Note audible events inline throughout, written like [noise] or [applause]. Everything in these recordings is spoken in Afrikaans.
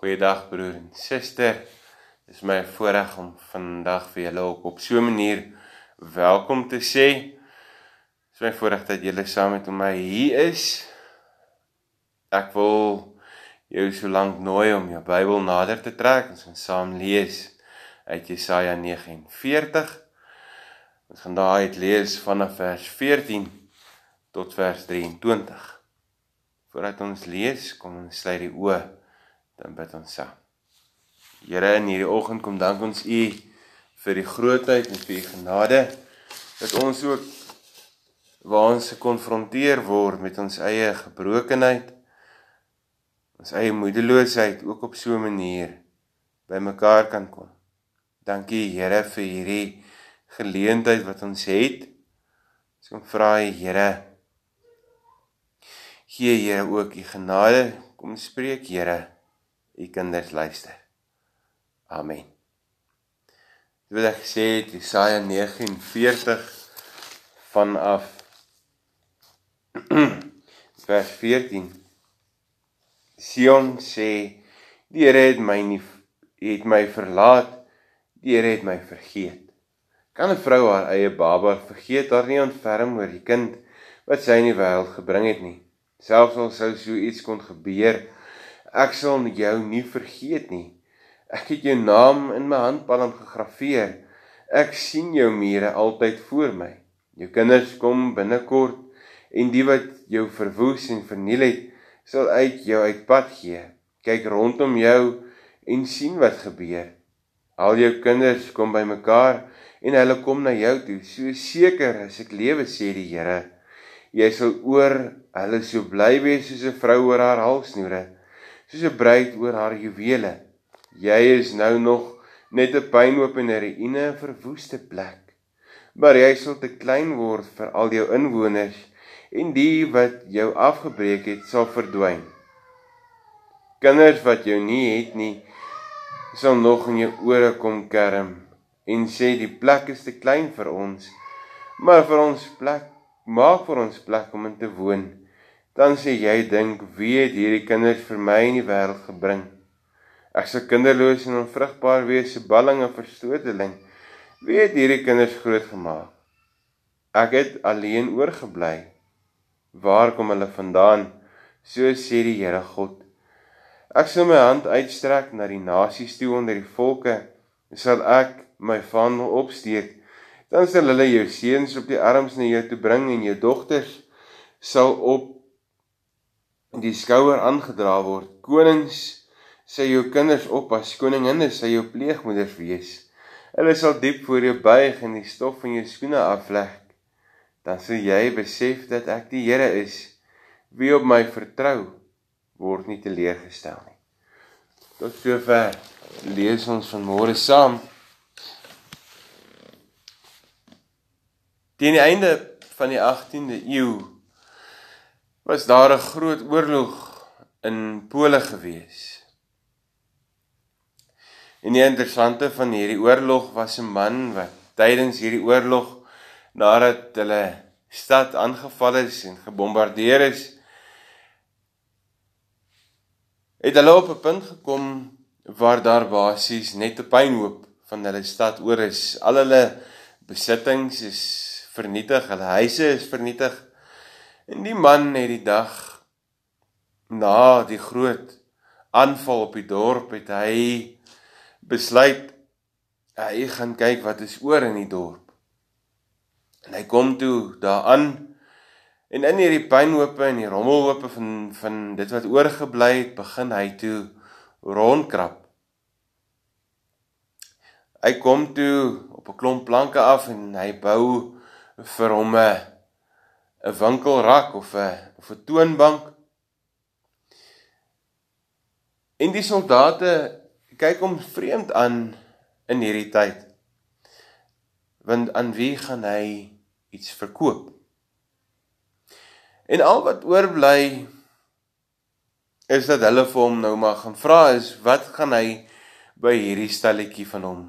Goeiedag broer en suster. Dit is my voorreg om vandag vir julle ook op so 'n manier welkom te sê. Dit is my voorreg dat julle saam met my hier is. Ek wil jou so lank nooi om jou Bybel nader te trek en ons saam lees uit Jesaja 49. Ons gaan daai uit lees vanaf vers 14 tot vers 23. Voordat ons lees, kom ons sluit die oë dan bid ons saam. Here, in hierdie oggend kom dank ons U vir die grootheid en vir U genade dat ons ook waar ons gekonfronteer word met ons eie gebrokenheid, ons eie moedeloosheid ook op so 'n manier by mekaar kan kom. Dankie Here vir hierdie geleentheid wat ons het. Ons kom vra Here gee Here ook U genade. Kom spreek Here u kinders luister. Amen. Dit word gesê in Jesaja 49 vanaf [clears throat] vers 14. Sion sê die Here het my nie het my verlaat. Die Here het my vergeet. Kan 'n vrou haar eie baba vergeet, haar nie ontferm oor die kind wat sy in die wêreld gebring het nie? Selfs al sou so iets kon gebeur, Ek sal jou nie vergeet nie. Ek het jou naam in my handpalm gegraveer. Ek sien jou mure altyd voor my. Jou kinders kom binnekort en die wat jou verwoes en verniel het, sal uit jou uitpad gee. Kyk rondom jou en sien wat gebeur. Al jou kinders kom bymekaar en hulle kom na jou toe. So seker as ek lewe sê die Here, jy sal oor hulle so bly wees soos 'n vrou oor haar halsnoere soos 'n bruid oor haar juwele. Jy is nou nog net 'n pynhoop en 'n ruïne, 'n verwoeste plek. Maar jy sal te klein word vir al jou inwoners en die wat jou afgebreek het sal verdwyn. Kinders wat jou nie het nie sal nog in jou ore kom kerm en sê die plek is te klein vir ons. Maar vir ons plek, maak vir ons plek om in te woon. Dan sê jy dink, wie het hierdie kinders vir my in die wêreld gebring? Ek se kinderloos en onvrugbaar wees, 'n balling en verstoteling. Wie het hierdie kinders grootgemaak? Ek het alleen oorgebly. Waar kom hulle vandaan? So sê die Here God. Ek sal my hand uitstrek na die nasies toe onder die volke, sal ek my vaandel opsteek. Dan sal hulle jou seuns op die arms na jou toe bring en jou dogters sal op die skouer aangedra word. Konings sê jou kinders op as koninginne sê jou pleegmoeders wees. Hulle sal diep voor jou buig en die stof van jou skoene afleg. Dan sal jy besef dat ek die Here is. Wie op my vertrou, word nie teleurgestel nie. Tot sover lees ons vanmôre saam. Teen die einde van die 18de eeu was daar 'n groot oorlog in Pole gewees. En die interessante van hierdie oorlog was 'n man wat tydens hierdie oorlog nadat hulle stad aangeval is en gebombardeer is, het hulle op 'n punt gekom waar daar basies net 'n pynhoop van hulle stad oor is. Al hulle besittings is vernietig, hulle huise is vernietig. En die man het die dag na die groot aanval op die dorp het hy besluit hy gaan kyk wat is oor in die dorp. En hy kom toe daaraan en in hierdie pynhope en die rommelhope van van dit wat oorgebly het, begin hy toe rondkrap. Hy kom toe op 'n klomp planke af en hy bou vir hom 'n 'n winkelrak of 'n of 'n toonbank. En die soldate kyk hom vreemd aan in hierdie tyd. Want aan wie gaan hy iets verkoop? En al wat oorbly is dat hulle vir hom nou maar gaan vra is wat gaan hy by hierdie stalletjie van hom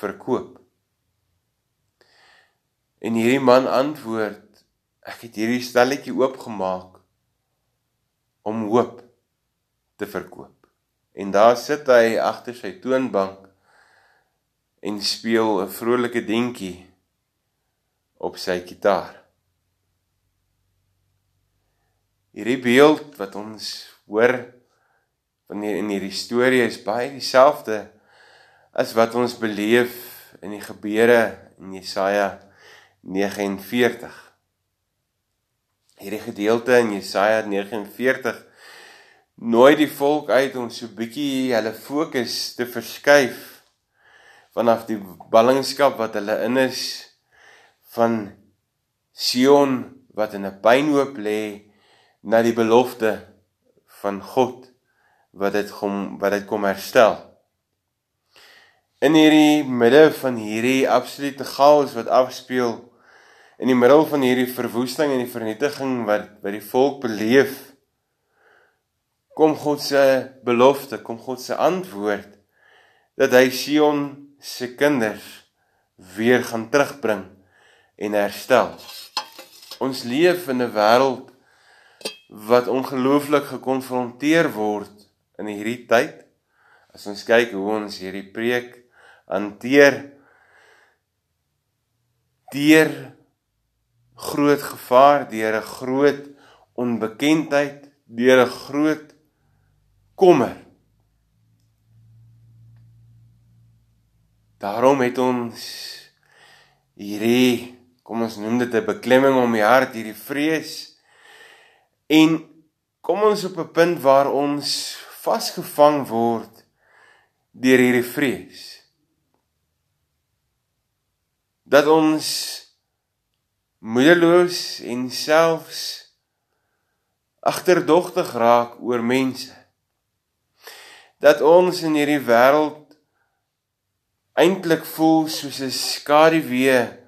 verkoop? En hierdie man antwoord Ek het hierdie stelletjie oopgemaak om hoop te verkoop. En daar sit hy agter sy toonbank en speel 'n vrolike dingetjie op sy gitaar. Hierdie beeld wat ons hoor van hier in hierdie storie is baie dieselfde as wat ons beleef in die gebeure in Jesaja 49. Hierdie gedeelte in Jesaja 49 nooi die volk uit om so bietjie hulle fokus te verskuif vanaf die ballingskap wat hulle in is van Sion wat in 'n pynhoop lê na die belofte van God wat dit kom wat dit kom herstel. In hierdie midde van hierdie absolute chaos wat afspeel in die middel van hierdie verwoesting en die vernietiging wat wat die volk beleef kom God se belofte, kom God se antwoord dat hy Sion se kinders weer gaan terugbring en herstel. Ons leef in 'n wêreld wat ongelooflik gekonfronteer word in hierdie tyd. As ons kyk hoe ons hierdie preek hanteer deur groot gevaar, deur 'n groot onbekendheid, deur 'n groot kommer. Daarom het ons hierdie kom ons noem dit 'n beklemming om die hart, hierdie vrees. En kom ons op 'n punt waar ons vasgevang word deur hierdie vrees. Dat ons moedeloos en selfs agterdogtig raak oor mense dat ons in hierdie wêreld eintlik voel soos 'n skaduwee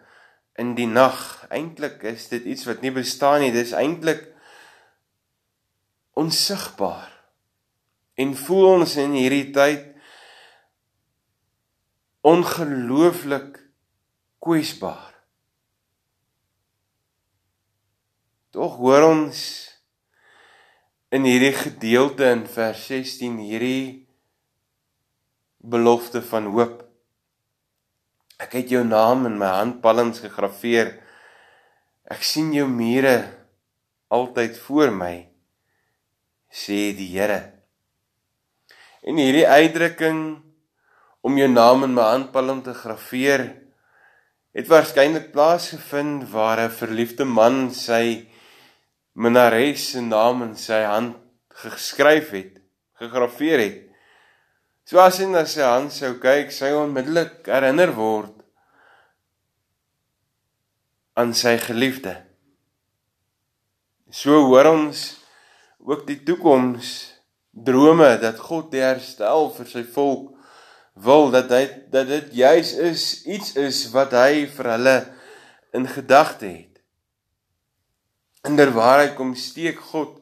in die nag. Eintlik is dit iets wat nie bestaan nie. Dis eintlik onsigbaar. En voel ons in hierdie tyd ongelooflik kwesbaar. Tog hoor ons in hierdie gedeelte in vers 16 hierdie belofte van hoop. Ek het jou naam in my handpalms gegraveer. Ek sien jou mure altyd voor my, sê die Here. En hierdie uitdrukking om jou naam in my handpalm te graveer het waarskynlik plaasgevind waar 'n verliefde man sy minares se naam in sy hand geskryf het, gegraveer het. So as hy na sy hand sou kyk, sy onmiddellik herinner word aan sy geliefde. So hoor ons ook die toekoms drome dat God die herstel vir sy volk wil dat hy dat dit juis is iets is wat hy vir hulle in gedagte het. In der waarheid kom steek God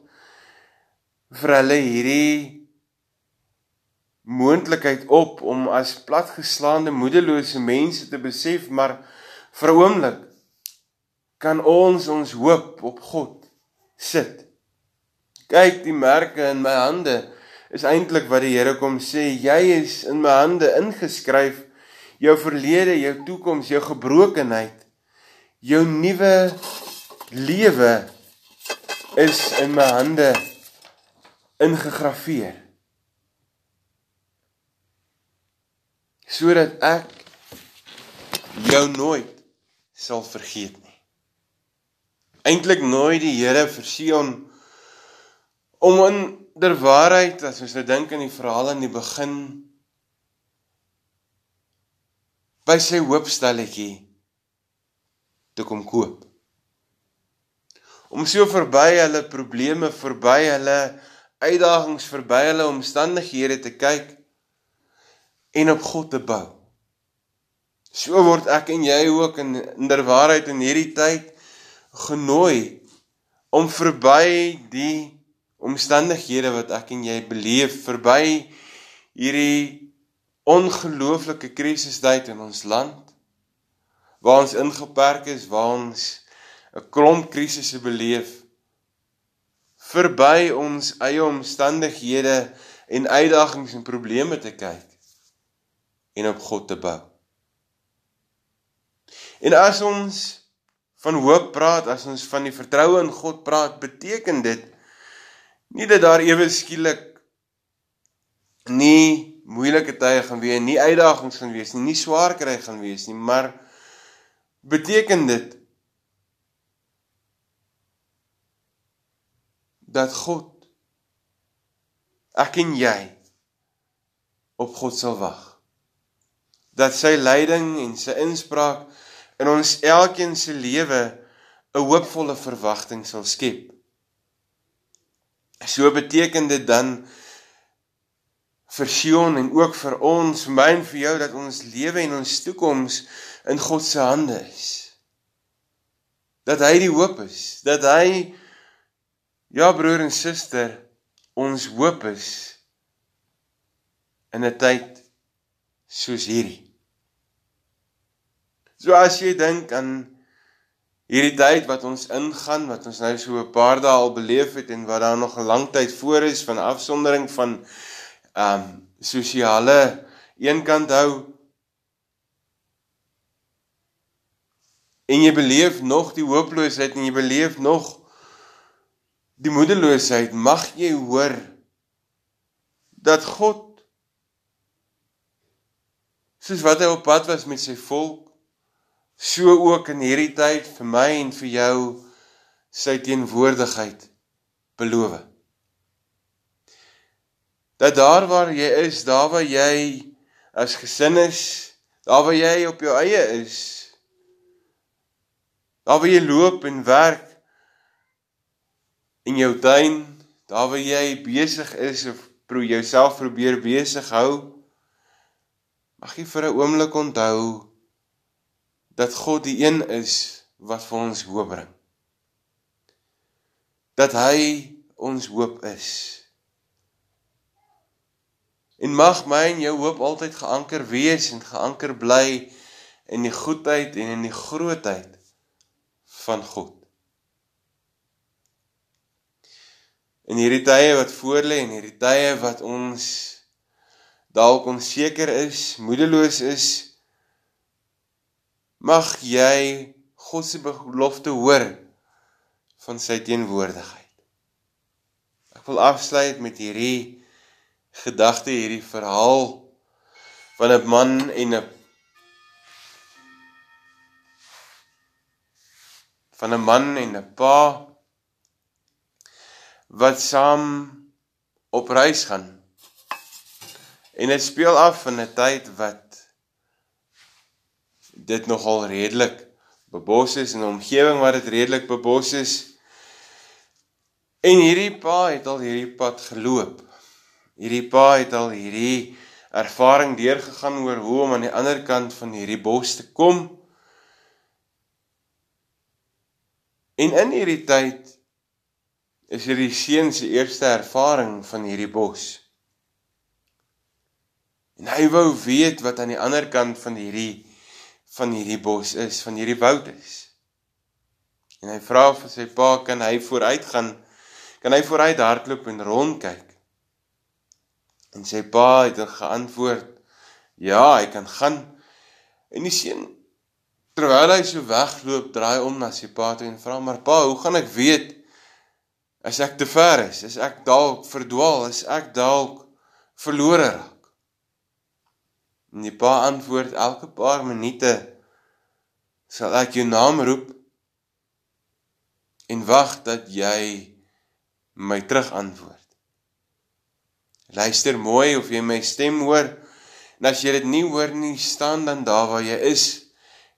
vir hulle hierdie moontlikheid op om as platgeslaande moedelose mense te besef maar vir 'n oomblik kan ons ons hoop op God sit. Kyk die merke in my hande is eintlik wat die Here kom sê jy is in my hande ingeskryf jou verlede, jou toekoms, jou gebrokenheid, jou nuwe lewe is in my hande ingegrafieer sodat ek jou nooit sal vergeet nie. Eintlik nooi die Here vir Sion om in der waarheid as ons nou dink aan die verhaal in die begin by sy hoopstelletjie te kom koop om so verby hulle probleme, verby hulle uitdagings, verby hulle omstandighede te kyk en op God te bou. So word ek en jy ook in inderwaarheid in hierdie tyd genooi om verby die omstandighede wat ek en jy beleef, verby hierdie ongelooflike krisistyd in ons land waar ons ingeperk is, waar ons 'n klomp krisisse beleef verby ons eie omstandighede en uitdagings en probleme te kyk en op God te bou. En as ons van hoop praat, as ons van die vertroue in God praat, beteken dit nie dat daar ewe skielik nie moeilike tye gaan wees, nie uitdagings gaan wees nie, nie swaar kry gaan wees nie, maar beteken dit dat God ek en jy op God sal wag. Dat sy leiding en sy inspraak in ons elkeen se lewe 'n hoopvolle verwagting sal skep. So beteken dit dan vir Sion en ook vir ons, vir my en vir jou dat ons lewe en ons toekoms in God se hande is. Dat hy die hoop is, dat hy ja broer en suster ons hoop is in 'n tyd soos hierdie. So as jy dink aan hierdie tyd wat ons ingaan, wat ons nou so 'n paar dae al beleef het en wat daar nog 'n lang tyd voor is van afsondering van ehm um, sosiale eenkant hou en jy beleef nog die hooploosheid en jy beleef nog die moedeloosheid, mag jy hoor dat God soos wat hy op pad was met sy volk, so ook in hierdie tyd vir my en vir jou sy teenwoordigheid beloof. Dat daar waar jy is, daar waar jy as gesin is, daar waar jy op jou eie is, daar waar jy loop en werk, in jou tuin, daar waar jy besig is of pro jouself probeer besig hou, mag jy vir 'n oomblik onthou dat God die een is wat vir ons hoop bring. Dat hy ons hoop is. En mag my en jou hoop altyd geanker wees en geanker bly in die goedheid en in die grootheid van God. In hierdie tye wat voorlê en hierdie tye wat ons dalk onseker is, moedeloos is, mag jy God se belofte hoor van sy teenwoordigheid. Ek wil afsluit met hierdie gedagte, hierdie verhaal van 'n man en 'n van 'n man en 'n pa wat saam op reis gaan. En dit speel af in 'n tyd wat dit nogal redelik bebos is en 'n omgewing wat dit redelik bebos is. En hierdie pa het al hierdie pad geloop. Hierdie pa het al hierdie ervaring deurgegaan oor hoe om aan die ander kant van hierdie bos te kom. En in hierdie tyd is hierdie seun se eerste ervaring van hierdie bos. En hy wou weet wat aan die ander kant van hierdie van hierdie bos is, van hierdie woud is. En hy vra vir sy pa, kan hy vooruit gaan? Kan hy vooruit hardloop en rondkyk? En sy pa het geantwoord, ja, hy kan gaan. En die seun terwyl hy so wegloop, draai om na sy pa toe en vra, maar pa, hoe gaan ek weet As ek te ver is, is ek dalk verdwaal, is ek dalk verlore raak. En die pa antwoord elke paar minute sal ek jou naam roep en wag dat jy my terug antwoord. Luister mooi of jy my stem hoor. En as jy dit nie hoor nie, staan dan daar waar jy is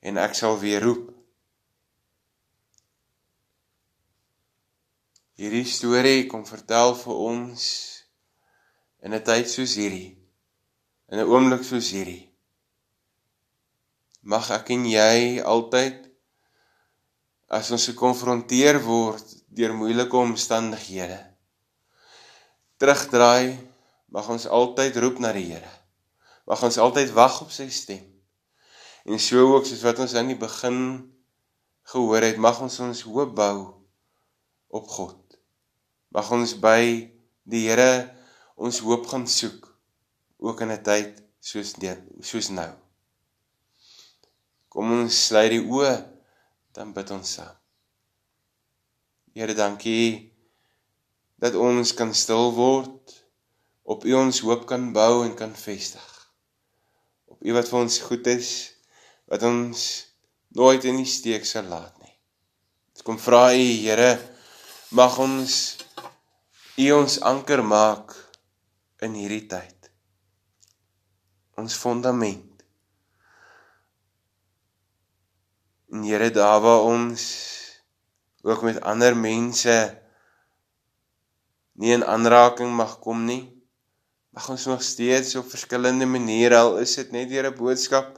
en ek sal weer roep. Hierdie storie kom vertel vir ons in 'n tyd soos hierdie. In 'n oomblik soos hierdie. Mag ek en jy altyd as ons gekonfronteer word deur moeilike omstandighede terugdraai, mag ons altyd roep na die Here. Mag ons altyd wag op sy stem. En so ook soos wat ons aan die begin gehoor het, mag ons ons hoop bou op God mag ons by die Here ons hoop gaan soek ook in 'n tyd soos die, soos nou. Kom ons sluit die oë dan bid ons saam. Here, dankie dat ons kan stil word op U ons hoop kan bou en kan vestig. Op U wat vir ons goed is, wat ons nooit in die steek sal laat nie. Ek kom vra U, Here, mag ons U ons anker maak in hierdie tyd. Ons fondament. En Here, daar waar ons ook met ander mense nie in aanraking mag kom nie, mag ons nog steeds op verskillende maniere al is dit net deur 'n boodskap,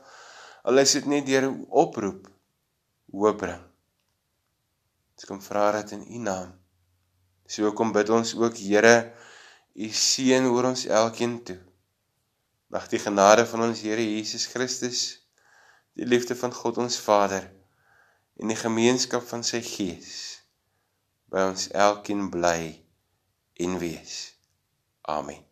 al is dit net deur 'n oproep hoop bring. Ons kom vra dit in U naam. So kom bid ons ook Here, U seën oor ons elkeen toe. Mag die genade van ons Here Jesus Christus, die liefde van God ons Vader en die gemeenskap van sy Gees by ons elkeen bly en wees. Amen.